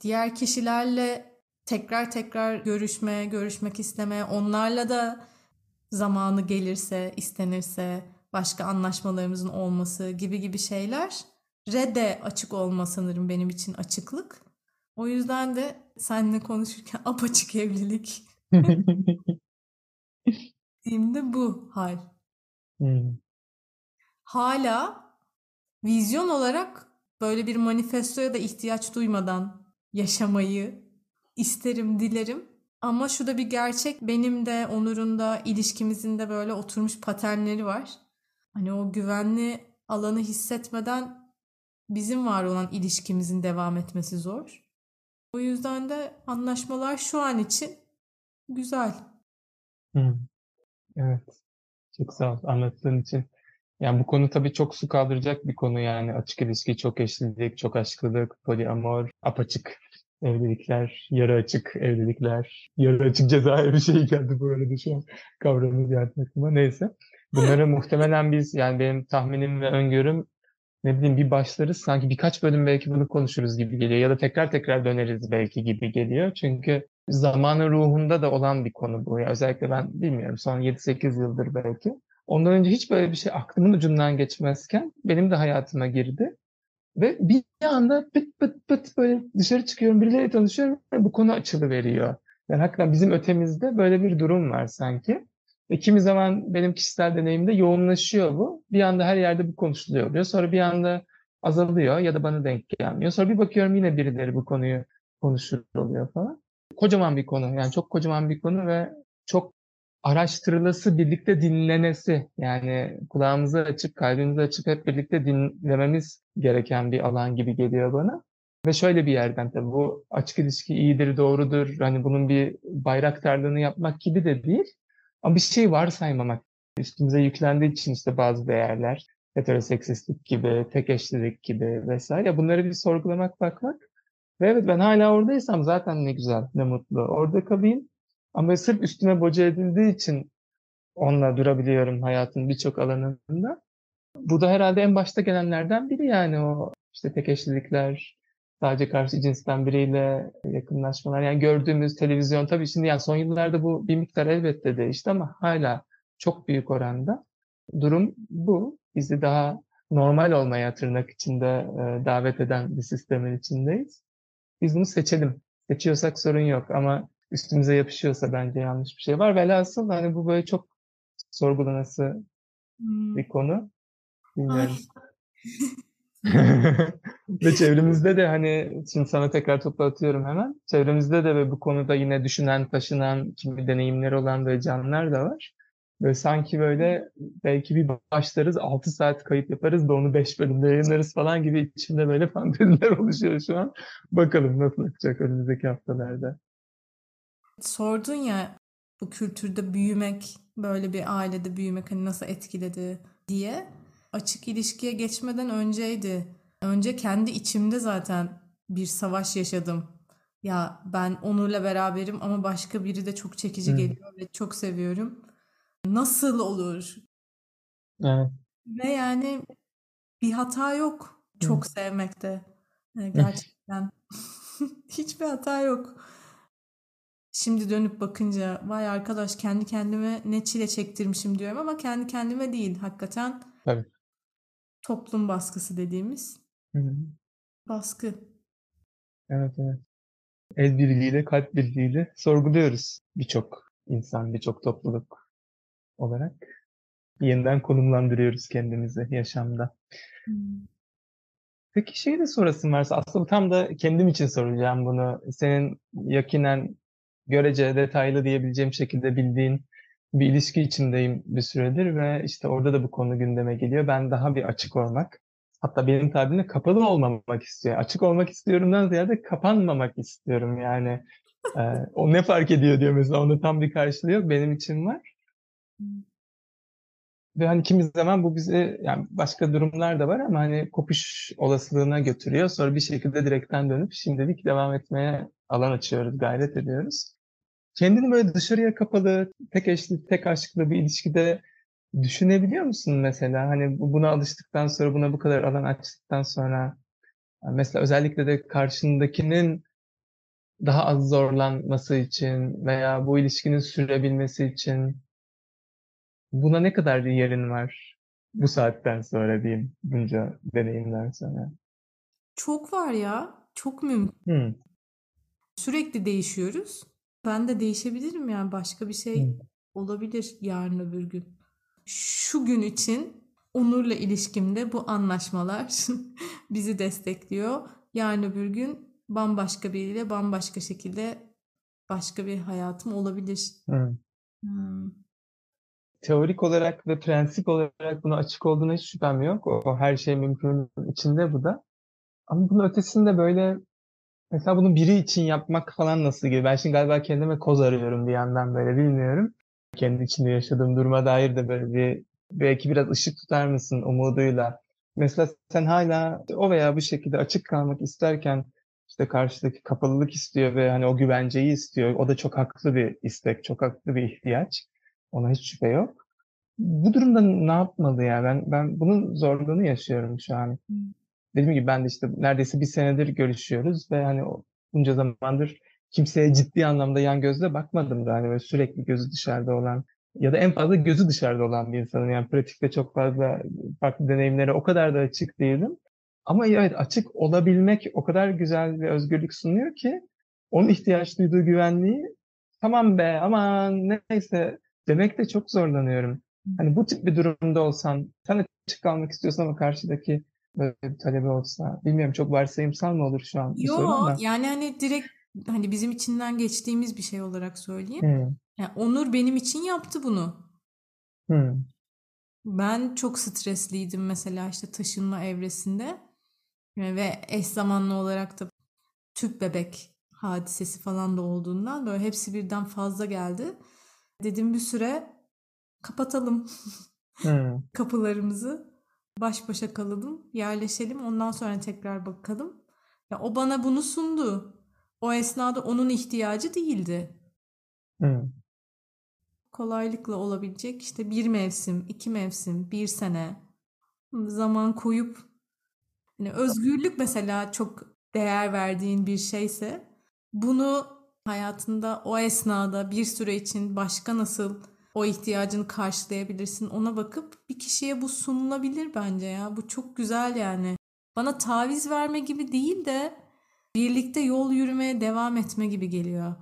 Speaker 1: Diğer kişilerle tekrar tekrar görüşme, görüşmek isteme, onlarla da zamanı gelirse, istenirse, başka anlaşmalarımızın olması gibi gibi şeyler. Redde açık olma sanırım benim için açıklık. O yüzden de seninle konuşurken apaçık evlilik dediğimde bu hal.
Speaker 2: Hmm.
Speaker 1: Hala vizyon olarak böyle bir manifestoya da ihtiyaç duymadan yaşamayı isterim, dilerim. Ama şu da bir gerçek. Benim de Onur'un da ilişkimizin de böyle oturmuş paternleri var. Hani o güvenli alanı hissetmeden bizim var olan ilişkimizin devam etmesi zor. O yüzden de anlaşmalar şu an için güzel.
Speaker 2: Hmm. Evet. Çok sağ ol anlattığın için. Yani bu konu tabii çok su kaldıracak bir konu yani. Açık ilişki, çok eşlilik, çok aşklılık, poliamor, apaçık evlilikler, yarı açık evlilikler, yarı açık cezaevi şey geldi bu arada şu an kavramı geldi aklıma. Neyse. Bunları muhtemelen biz yani benim tahminim ve öngörüm ne bileyim bir başlarız sanki birkaç bölüm belki bunu konuşuruz gibi geliyor ya da tekrar tekrar döneriz belki gibi geliyor. Çünkü zamanın ruhunda da olan bir konu bu. Ya özellikle ben bilmiyorum son 7-8 yıldır belki. Ondan önce hiç böyle bir şey aklımın ucundan geçmezken benim de hayatıma girdi. Ve bir anda pıt pıt pıt böyle dışarı çıkıyorum, birileriyle tanışıyorum ve bu konu açılıveriyor. Yani hakikaten bizim ötemizde böyle bir durum var sanki. Ve kimi zaman benim kişisel deneyimde yoğunlaşıyor bu. Bir anda her yerde bu konuşuluyor oluyor. Sonra bir anda azalıyor ya da bana denk gelmiyor. Sonra bir bakıyorum yine birileri bu konuyu konuşur oluyor falan. Kocaman bir konu yani çok kocaman bir konu ve çok araştırılası, birlikte dinlenesi yani kulağımızı açıp, kalbimizi açıp hep birlikte dinlememiz gereken bir alan gibi geliyor bana. Ve şöyle bir yerden tabii bu açık ilişki iyidir, doğrudur, hani bunun bir bayraktarlığını yapmak gibi de değil. Ama bir şey varsaymamak. Üstümüze yüklendiği için işte bazı değerler, heteroseksistlik gibi, tek eşlilik gibi vesaire. Bunları bir sorgulamak, bakmak. Ve evet ben hala oradaysam zaten ne güzel, ne mutlu. Orada kalayım. Ama sırf üstüme boca edildiği için onunla durabiliyorum hayatın birçok alanında. Bu da herhalde en başta gelenlerden biri yani o işte tek eşlilikler, sadece karşı cinsten biriyle yakınlaşmalar. Yani gördüğümüz televizyon tabii şimdi yani son yıllarda bu bir miktar elbette değişti ama hala çok büyük oranda. Durum bu. Bizi daha normal olmaya tırnak içinde e, davet eden bir sistemin içindeyiz. Biz bunu seçelim. Seçiyorsak sorun yok ama üstümüze yapışıyorsa bence yanlış bir şey var. Velhasıl hani bu böyle çok sorgulanası hmm. bir konu. Bilmiyorum. ve çevremizde de hani şimdi sana tekrar topu atıyorum hemen. Çevremizde de ve bu konuda yine düşünen, taşınan, kimi deneyimleri olan böyle canlılar da var. Böyle sanki böyle belki bir başlarız 6 saat kayıt yaparız da onu 5 bölümde yayınlarız falan gibi içimde böyle fanteziler oluşuyor şu an. Bakalım nasıl akacak önümüzdeki haftalarda.
Speaker 1: Sordun ya bu kültürde büyümek, böyle bir ailede büyümek hani nasıl etkiledi diye. Açık ilişkiye geçmeden önceydi. Önce kendi içimde zaten bir savaş yaşadım. Ya ben Onur'la beraberim ama başka biri de çok çekici hmm. geliyor ve çok seviyorum. Nasıl olur?
Speaker 2: Evet.
Speaker 1: Ve yani bir hata yok çok hmm. sevmekte. gerçekten. Hiçbir hata yok. Şimdi dönüp bakınca vay arkadaş kendi kendime ne çile çektirmişim diyorum ama kendi kendime değil hakikaten.
Speaker 2: Tabii.
Speaker 1: Toplum baskısı dediğimiz
Speaker 2: Hı-hı.
Speaker 1: baskı.
Speaker 2: Evet evet. El birliğiyle, kalp birliğiyle sorguluyoruz birçok insan, birçok topluluk olarak. Yeniden konumlandırıyoruz kendimizi yaşamda. Hmm. Peki şey de sorasın varsa aslında tam da kendim için soracağım bunu. Senin yakinen görece detaylı diyebileceğim şekilde bildiğin bir ilişki içindeyim bir süredir ve işte orada da bu konu gündeme geliyor. Ben daha bir açık olmak, hatta benim tabirimle kapalı olmamak istiyor. Açık olmak istiyorumdan ziyade kapanmamak istiyorum yani. e, o ne fark ediyor diyor mesela, onda tam bir karşılığı yok. Benim için var. Ve hani kimi zaman bu bizi yani başka durumlar da var ama hani kopuş olasılığına götürüyor. Sonra bir şekilde direkten dönüp şimdilik devam etmeye alan açıyoruz, gayret ediyoruz kendini böyle dışarıya kapalı, tek eşli, tek aşklı bir ilişkide düşünebiliyor musun mesela? Hani buna alıştıktan sonra, buna bu kadar alan açtıktan sonra mesela özellikle de karşındakinin daha az zorlanması için veya bu ilişkinin sürebilmesi için buna ne kadar bir yerin var bu saatten sonra diyeyim bunca deneyimler sonra.
Speaker 1: Çok var ya. Çok mümkün.
Speaker 2: Hmm.
Speaker 1: Sürekli değişiyoruz. Ben de değişebilirim yani başka bir şey olabilir yarın öbür gün. Şu gün için Onur'la ilişkimde bu anlaşmalar bizi destekliyor. Yarın öbür gün bambaşka biriyle bambaşka şekilde başka bir hayatım olabilir.
Speaker 2: Hmm.
Speaker 1: Hmm.
Speaker 2: Teorik olarak ve prensip olarak buna açık olduğuna hiç şüphem yok. O, o her şey mümkün içinde bu da. Ama bunun ötesinde böyle mesela bunu biri için yapmak falan nasıl gibi. Ben şimdi galiba kendime koz arıyorum bir yandan böyle bilmiyorum. Kendi içinde yaşadığım duruma dair de böyle bir belki biraz ışık tutar mısın umuduyla. Mesela sen hala o veya bu şekilde açık kalmak isterken işte karşıdaki kapalılık istiyor ve hani o güvenceyi istiyor. O da çok haklı bir istek, çok haklı bir ihtiyaç. Ona hiç şüphe yok. Bu durumda ne yapmalı ya? Ben ben bunun zorluğunu yaşıyorum şu an. Dediğim gibi ben de işte neredeyse bir senedir görüşüyoruz ve hani bunca zamandır kimseye ciddi anlamda yan gözle bakmadım da hani böyle sürekli gözü dışarıda olan ya da en fazla gözü dışarıda olan bir insanım. Yani pratikte çok fazla farklı deneyimlere o kadar da açık değilim. Ama evet açık olabilmek o kadar güzel bir özgürlük sunuyor ki onun ihtiyaç duyduğu güvenliği tamam be aman neyse demek de çok zorlanıyorum. Hani bu tip bir durumda olsan sen açık kalmak istiyorsan ama karşıdaki böyle bir talebi olsa bilmiyorum çok varsayımsal mı olur şu an bu soru
Speaker 1: Yo
Speaker 2: ama.
Speaker 1: yani hani direkt hani bizim içinden geçtiğimiz bir şey olarak söyleyeyim.
Speaker 2: Hmm,
Speaker 1: Yani Onur benim için yaptı bunu.
Speaker 2: hmm,
Speaker 1: Ben çok stresliydim mesela işte taşınma evresinde ve eş zamanlı olarak da tüp bebek hadisesi falan da olduğundan böyle hepsi birden fazla geldi. Dedim bir süre kapatalım
Speaker 2: hmm,
Speaker 1: kapılarımızı, baş başa kalalım, yerleşelim, ondan sonra tekrar bakalım. Ya o bana bunu sundu. O esnada onun ihtiyacı değildi.
Speaker 2: hmm,
Speaker 1: Kolaylıkla olabilecek işte bir mevsim, iki mevsim, bir sene zaman koyup hani özgürlük mesela çok değer verdiğin bir şeyse bunu hayatında o esnada bir süre için başka nasıl o ihtiyacını karşılayabilirsin ona bakıp bir kişiye bu sunulabilir bence ya. Bu çok güzel yani. Bana taviz verme gibi değil de birlikte yol yürümeye devam etme gibi geliyor.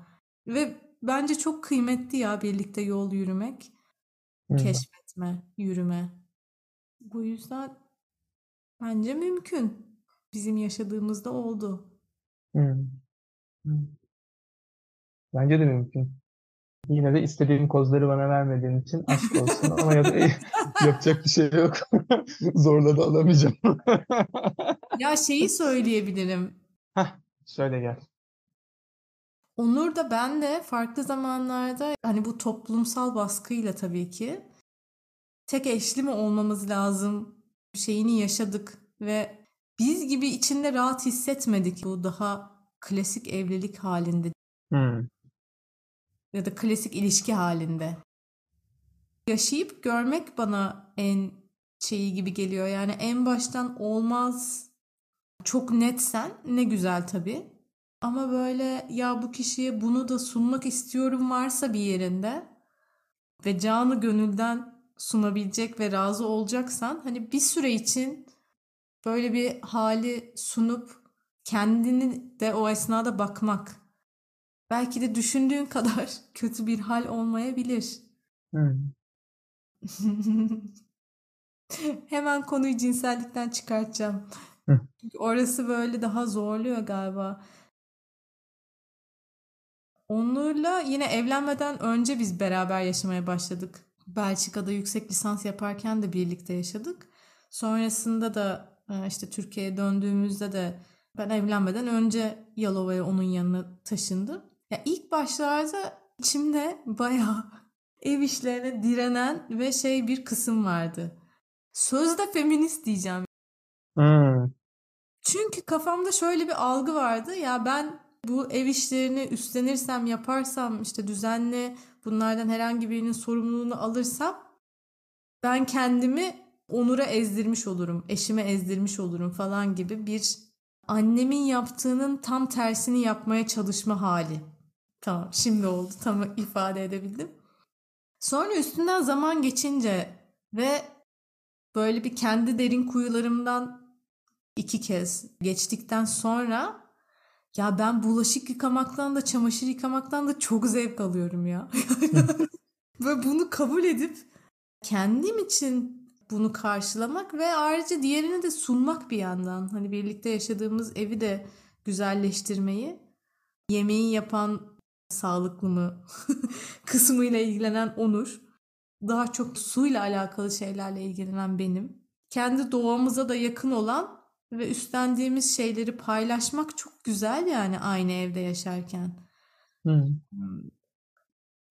Speaker 1: Ve bence çok kıymetli ya birlikte yol yürümek,
Speaker 2: hmm.
Speaker 1: keşfetme, yürüme. Bu yüzden bence mümkün. Bizim yaşadığımızda oldu.
Speaker 2: Hmm, hmm. Bence de mümkün. Yine de istediğim kozları bana vermediğin için aşk olsun ama ya da yapacak bir şey yok. Zorla da alamayacağım.
Speaker 1: Ya şeyi söyleyebilirim.
Speaker 2: Hah, söyle gel.
Speaker 1: Onur da ben de farklı zamanlarda hani bu toplumsal baskıyla tabii ki tek eşli mi olmamız lazım şeyini yaşadık ve biz gibi içinde rahat hissetmedik bu daha klasik evlilik halinde
Speaker 2: Hmm,
Speaker 1: ya da klasik ilişki halinde. Yaşayıp görmek bana en şeyi gibi geliyor. Yani en baştan olmaz çok netsen ne güzel tabii. Ama böyle ya bu kişiye bunu da sunmak istiyorum varsa bir yerinde ve canı gönülden sunabilecek ve razı olacaksan hani bir süre için böyle bir hali sunup kendini de o esnada bakmak. Belki de düşündüğün kadar kötü bir hal olmayabilir.
Speaker 2: hmm.
Speaker 1: Hemen konuyu cinsellikten çıkartacağım.
Speaker 2: Hı.
Speaker 1: Çünkü orası böyle daha zorluyor galiba. Onur'la yine evlenmeden önce biz beraber yaşamaya başladık. Belçika'da yüksek lisans yaparken de birlikte yaşadık. Sonrasında da e, işte Türkiye'ye döndüğümüzde de ben evlenmeden önce Yalova'ya onun yanına taşındım. Ya ilk başlarda içimde bayağı ev işlerine direnen ve şey bir kısım vardı. Sözde feminist diyeceğim.
Speaker 2: Hmm,
Speaker 1: Çünkü kafamda şöyle bir algı vardı. Ya ben bu ev işlerini üstlenirsem, yaparsam, işte düzenli bunlardan herhangi birinin sorumluluğunu alırsam ben kendimi Onur'a ezdirmiş olurum, eşime ezdirmiş olurum falan gibi bir annemin yaptığının tam tersini yapmaya çalışma hali. Tamam, şimdi oldu. Tam ifade edebildim. Sonra üstünden zaman geçince ve böyle bir kendi derin kuyularımdan iki kez geçtikten sonra ya ben bulaşık yıkamaktan da çamaşır yıkamaktan da çok zevk alıyorum ya. Ve bunu kabul edip kendim için bunu karşılamak ve ayrıca diğerini de sunmak bir yandan. Hani birlikte yaşadığımız evi de güzelleştirmeyi, yemeği yapan sağlıklı mı kısmıyla ilgilenen Onur, daha çok suyla alakalı şeylerle ilgilenen benim. Kendi doğamıza da yakın olan ve üstlendiğimiz şeyleri paylaşmak çok güzel yani aynı evde yaşarken. Hmm.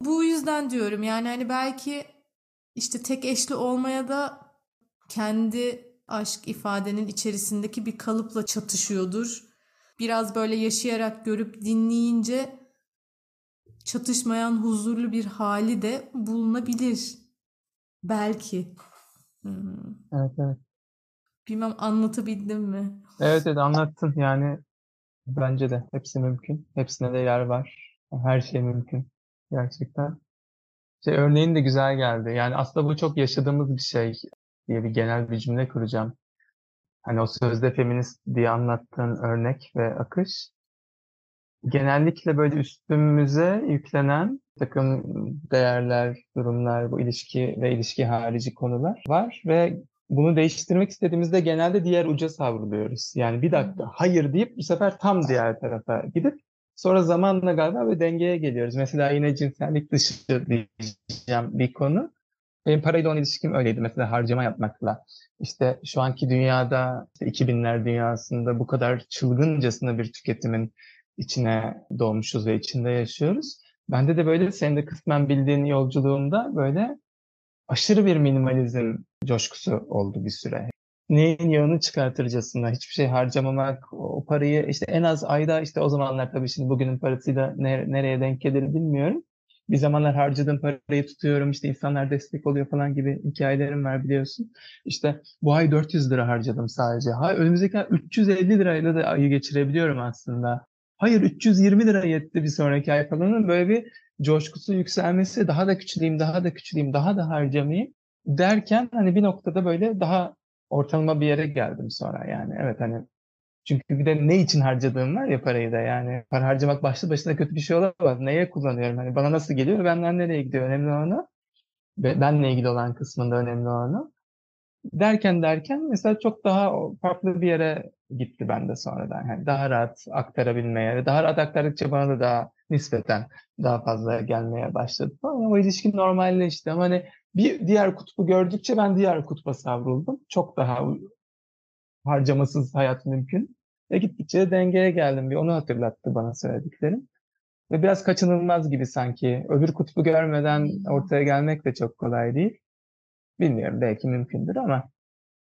Speaker 1: Bu yüzden diyorum yani hani belki işte tek eşli olmaya da kendi aşk ifadenin içerisindeki bir kalıpla çatışıyordur. Biraz böyle yaşayarak görüp dinleyince çatışmayan huzurlu bir hali de bulunabilir. Belki.
Speaker 2: Hmm. Evet evet.
Speaker 1: Bilmem anlatabildim mi?
Speaker 2: Evet evet anlattın yani bence de hepsi mümkün. Hepsine de yer var. Her şey mümkün gerçekten. Şey, örneğin de güzel geldi. Yani aslında bu çok yaşadığımız bir şey diye bir genel bir cümle kuracağım. Hani o sözde feminist diye anlattığın örnek ve akış genellikle böyle üstümüze yüklenen takım değerler, durumlar, bu ilişki ve ilişki harici konular var ve bunu değiştirmek istediğimizde genelde diğer uca savruluyoruz. Yani bir dakika hayır deyip bu sefer tam diğer tarafa gidip sonra zamanla galiba ve dengeye geliyoruz. Mesela yine cinsellik dışı diyeceğim bir konu. Benim parayla olan ilişkim öyleydi. Mesela harcama yapmakla. İşte şu anki dünyada, işte 2000'ler dünyasında bu kadar çılgıncasına bir tüketimin içine doğmuşuz ve içinde yaşıyoruz. Bende de böyle senin de kısmen bildiğin yolculuğunda böyle aşırı bir minimalizm coşkusu oldu bir süre. Neyin yağını çıkartırcasına hiçbir şey harcamamak, o parayı işte en az ayda işte o zamanlar tabii şimdi bugünün parasıyla ne, nereye denk gelir bilmiyorum. Bir zamanlar harcadığım parayı tutuyorum işte insanlar destek oluyor falan gibi hikayelerim var biliyorsun. İşte bu ay 400 lira harcadım sadece. Ha, önümüzdeki ay 350 lirayla da ayı geçirebiliyorum aslında. Hayır 320 lira yetti bir sonraki ay falan. Böyle bir coşkusu yükselmesi, daha da küçüleyim, daha da küçüleyim, daha da harcamayayım derken hani bir noktada böyle daha ortalama bir yere geldim sonra yani. Evet hani çünkü bir de ne için harcadığım var ya parayı da yani. Para harcamak başlı başına kötü bir şey olamaz. Neye kullanıyorum? Hani bana nasıl geliyor, benden nereye gidiyor önemli olanı. Benle ilgili olan kısmında önemli olanı. Derken derken mesela çok daha farklı bir yere gitti bende sonradan. Yani daha rahat aktarabilmeye, daha rahat aktardıkça bana da daha nispeten daha fazla gelmeye başladı falan. O ilişki normalleşti ama hani bir diğer kutbu gördükçe ben diğer kutba savruldum. Çok daha harcamasız hayat mümkün. Ve gittikçe dengeye geldim. Bir onu hatırlattı bana söylediklerim. Ve biraz kaçınılmaz gibi sanki. Öbür kutbu görmeden ortaya gelmek de çok kolay değil. Bilmiyorum belki mümkündür ama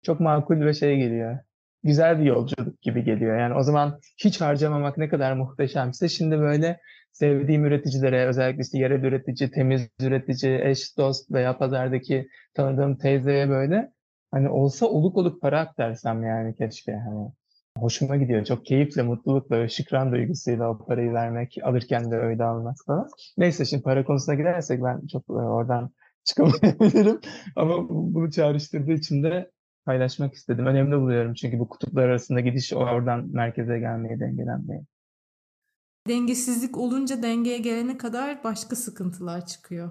Speaker 2: çok makul ve şey geliyor. Güzel bir yolculuk gibi geliyor. Yani o zaman hiç harcamamak ne kadar muhteşemse şimdi böyle sevdiğim üreticilere özellikle işte yerel üretici, temiz üretici, eş, dost veya pazardaki tanıdığım teyzeye böyle hani olsa oluk oluk para aktarsam yani keşke hani hoşuma gidiyor. Çok keyifle, mutlulukla, şükran duygusuyla o parayı vermek, alırken de öyle almak falan. Neyse şimdi para konusuna gidersek ben çok e, oradan çıkamayabilirim. Ama bunu çağrıştırdığı için de paylaşmak istedim. Önemli buluyorum çünkü bu kutuplar arasında gidiş oradan merkeze gelmeye dengelenmeye.
Speaker 1: Dengesizlik olunca dengeye gelene kadar başka sıkıntılar çıkıyor.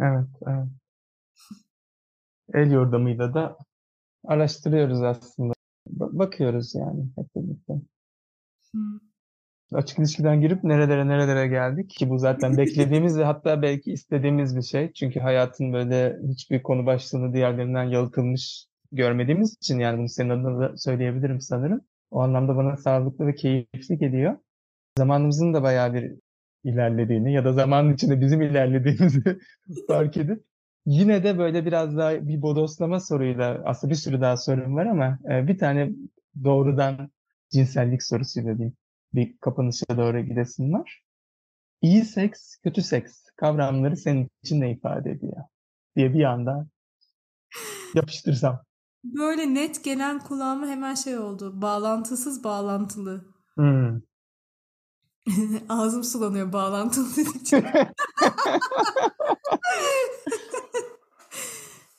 Speaker 2: Evet, evet. El yordamıyla da araştırıyoruz aslında. Bakıyoruz yani hep birlikte. Hmm. Açık ilişkiden girip nerelere nerelere geldik ki bu zaten beklediğimiz ve hatta belki istediğimiz bir şey. Çünkü hayatın böyle hiçbir konu başlığını diğerlerinden yalıtılmış görmediğimiz için yani bunu senin adına da söyleyebilirim sanırım. O anlamda bana sağlıklı ve keyifli geliyor. Zamanımızın da bayağı bir ilerlediğini ya da zamanın içinde bizim ilerlediğimizi fark edip yine de böyle biraz daha bir bodoslama soruyla aslında bir sürü daha sorun var ama e, bir tane doğrudan cinsellik sorusuyla diyeyim bir kapanışa doğru gidesin var. İyi seks, kötü seks kavramları senin için ne ifade ediyor? diye bir anda yapıştırsam.
Speaker 1: Böyle net gelen kulağıma hemen şey oldu. Bağlantısız bağlantılı.
Speaker 2: Hmm.
Speaker 1: Ağzım sulanıyor bağlantılı dedikçe.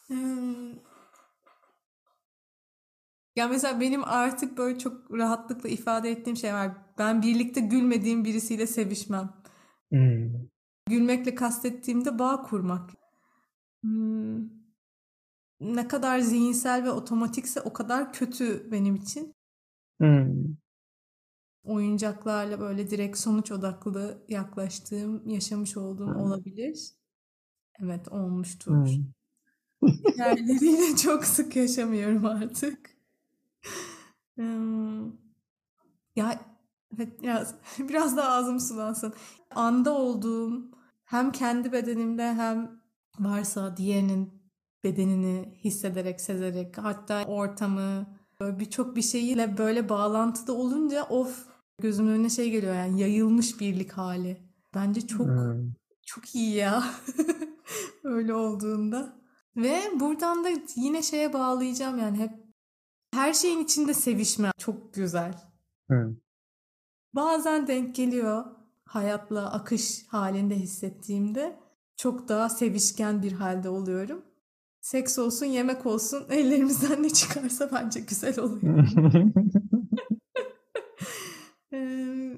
Speaker 1: Hmm. ya mesela benim artık böyle çok rahatlıkla ifade ettiğim şey var. Ben birlikte gülmediğim birisiyle sevişmem.
Speaker 2: Hmm.
Speaker 1: Gülmekle kastettiğimde bağ kurmak. Hmm. Ne kadar zihinsel ve otomatikse o kadar kötü benim için.
Speaker 2: Hmm.
Speaker 1: Oyuncaklarla böyle direkt sonuç odaklı yaklaştığım, yaşamış olduğum
Speaker 2: Hmm.
Speaker 1: olabilir. Evet olmuştur.
Speaker 2: Hmm.
Speaker 1: Diğerleriyle çok sık yaşamıyorum artık. Hmm. Ya evet biraz biraz da ağzım sulansın. Anda olduğum hem kendi bedenimde hem varsa diğerinin bedenini hissederek, sezerek hatta ortamı birçok bir şeyiyle böyle bağlantıda olunca of gözümün önüne şey geliyor yani yayılmış birlik hali. Bence çok
Speaker 2: Hmm.
Speaker 1: çok iyi ya. Öyle olduğunda. Ve buradan da yine şeye bağlayacağım yani hep her şeyin içinde sevişme çok güzel.
Speaker 2: Hmm.
Speaker 1: Bazen denk geliyor hayatla akış halinde hissettiğimde çok daha sevişken bir halde oluyorum. Seks olsun, yemek olsun, ellerimizden ne çıkarsa bence güzel oluyor. Ee,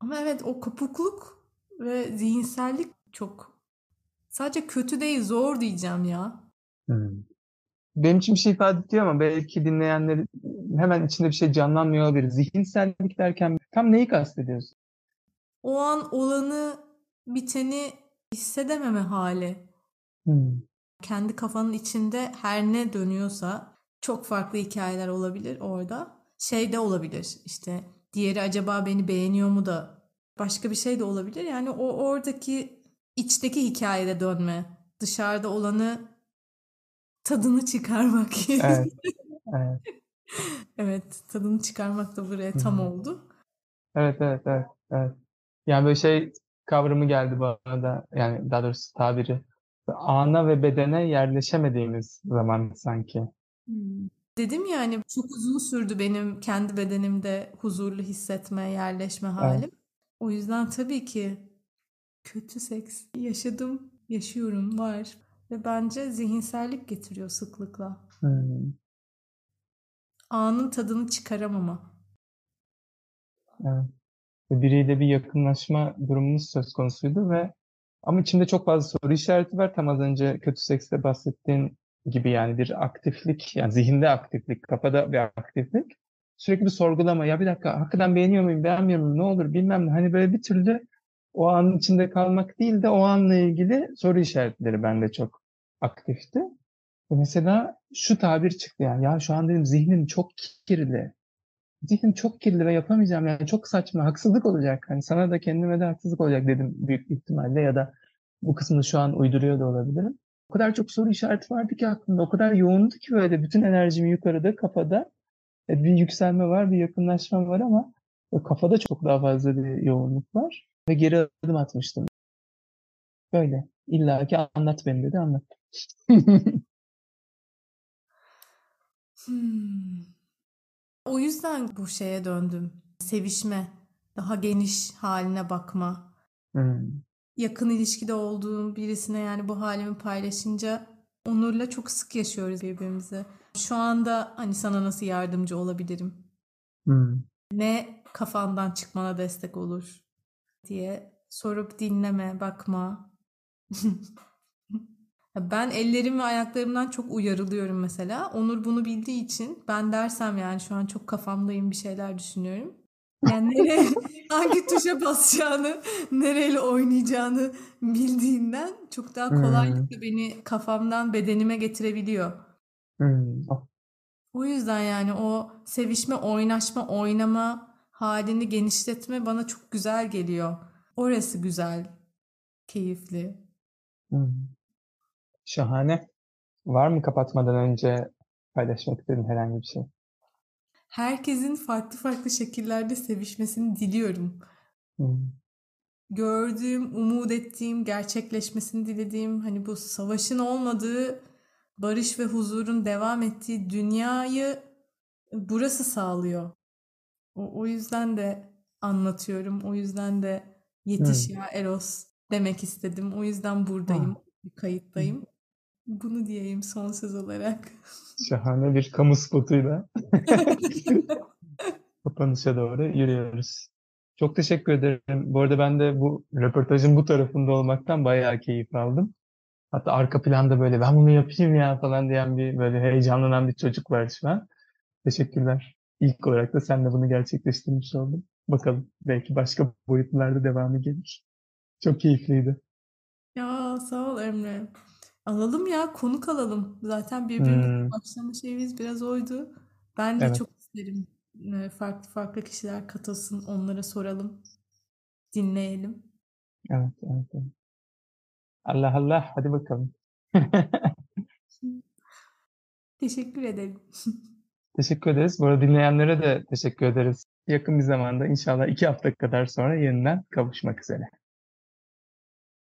Speaker 1: ama evet o kopukluk ve zihinsellik çok sadece kötü değil zor diyeceğim ya.
Speaker 2: Benim için bir şey ifade ediyor ama belki dinleyenler hemen içinde bir şey canlanmıyor olabilir. Zihinsellik derken tam neyi kastediyorsun?
Speaker 1: O an olanı biteni hissedememe hali.
Speaker 2: Hmm.
Speaker 1: Kendi kafanın içinde her ne dönüyorsa çok farklı hikayeler olabilir orada. Şey de olabilir işte diğeri acaba beni beğeniyor mu da başka bir şey de olabilir. Yani o oradaki içteki hikayede dönme. Dışarıda olanı tadını çıkarmak.
Speaker 2: Evet. Evet.
Speaker 1: Evet, tadını çıkarmak da buraya tam
Speaker 2: Hı.
Speaker 1: oldu.
Speaker 2: Evet, evet, evet, evet. Yani böyle şey kavramı geldi bana da yani daha doğrusu tabiri. Ana ve bedene yerleşemediğimiz zaman sanki.
Speaker 1: Dedim ya hani çok uzun sürdü benim kendi bedenimde huzurlu hissetme, yerleşme
Speaker 2: Evet.
Speaker 1: halim. O yüzden tabii ki kötü seks yaşadım, yaşıyorum, var. Ve bence zihinsellik getiriyor sıklıkla.
Speaker 2: Hmm.
Speaker 1: Anın tadını çıkaramama.
Speaker 2: Evet. Ve Biriyle bir yakınlaşma durumumuz söz konusuydu ve ama içimde çok fazla soru işareti var. Tam az önce kötü sekste bahsettiğin gibi yani bir aktiflik, yani zihinde aktiflik, kafada bir aktiflik. Sürekli bir sorgulama. Ya bir dakika, hakikaten beğeniyor muyum, beğenmiyor muyum, ne olur bilmem ne. Hani böyle bir türlü o anın içinde kalmak değil de o anla ilgili soru işaretleri bende çok aktifti. Mesela şu tabir çıktı yani. Ya şu an dedim zihnim çok kirli. Zihnim çok kirli ve yapamayacağım yani çok saçma, haksızlık olacak. Hani sana da kendime de haksızlık olacak dedim büyük ihtimalle ya da bu kısmını şu an uyduruyor da olabilirim. O kadar çok soru işareti vardı ki aklımda, o kadar yoğundu ki böyle bütün enerjim yukarıda, kafada. E, Bir yükselme var, bir yakınlaşma var ama kafada çok daha fazla bir yoğunluk var. Ve geri adım atmıştım. Böyle. İlla ki anlat beni dedi, anlat.
Speaker 1: Hmm. O yüzden bu şeye döndüm. Sevişme, daha geniş haline bakma.
Speaker 2: Hmm.
Speaker 1: yakın ilişkide olduğum birisine yani bu halimi paylaşınca Onur'la çok sık yaşıyoruz birbirimizi. Şu anda hani sana nasıl yardımcı olabilirim?
Speaker 2: Hmm.
Speaker 1: Ne kafandan çıkmana destek olur diye sorup dinleme, bakma. Ben ellerim ve ayaklarımdan çok uyarılıyorum mesela. Onur bunu bildiği için ben dersem yani şu an çok kafamdayım bir şeyler düşünüyorum. Yani nereye, hangi tuşa basacağını, nereyle oynayacağını bildiğinden çok daha
Speaker 2: Hmm.
Speaker 1: kolaylıkla beni kafamdan bedenime getirebiliyor.
Speaker 2: Hmm.
Speaker 1: O yüzden yani o sevişme, oynaşma, oynama halini genişletme bana çok güzel geliyor. Orası güzel, keyifli.
Speaker 2: Hmm. Şahane. Var mı kapatmadan önce paylaşmak istediğin herhangi bir şey?
Speaker 1: Herkesin farklı farklı şekillerde sevişmesini diliyorum.
Speaker 2: Hmm.
Speaker 1: Gördüğüm, umut ettiğim, gerçekleşmesini dilediğim hani bu savaşın olmadığı, barış ve huzurun devam ettiği dünyayı burası sağlıyor. O, o yüzden de anlatıyorum. O yüzden de yetiş ya Eros demek istedim. O yüzden buradayım, kayıttayım. Bunu diyeyim son söz olarak.
Speaker 2: Şahane bir kamu spotuyla kapanışa doğru yürüyoruz. Çok teşekkür ederim. Bu arada ben de bu röportajın bu tarafında olmaktan bayağı keyif aldım. Hatta arka planda böyle ben bunu yapayım ya falan diyen bir böyle heyecanlanan bir çocuk var şu an. Teşekkürler. İlk olarak da sen de bunu gerçekleştirmiş oldun. Bakalım belki başka boyutlarda devamı gelir. Çok keyifliydi.
Speaker 1: Ya sağ ol Emre. Alalım ya konuk alalım. Zaten birbirimize
Speaker 2: Hmm,
Speaker 1: başlama şeyimiz biraz oydu. Ben de
Speaker 2: evet,
Speaker 1: çok isterim e, farklı farklı kişiler katılsın. Onlara soralım, dinleyelim.
Speaker 2: evet, evet, evet. Allah Allah, hadi bakalım.
Speaker 1: Teşekkür ederim.
Speaker 2: Teşekkür ederiz. Bu arada dinleyenlere de teşekkür ederiz. Yakın bir zamanda inşallah iki hafta kadar sonra yeniden kavuşmak üzere.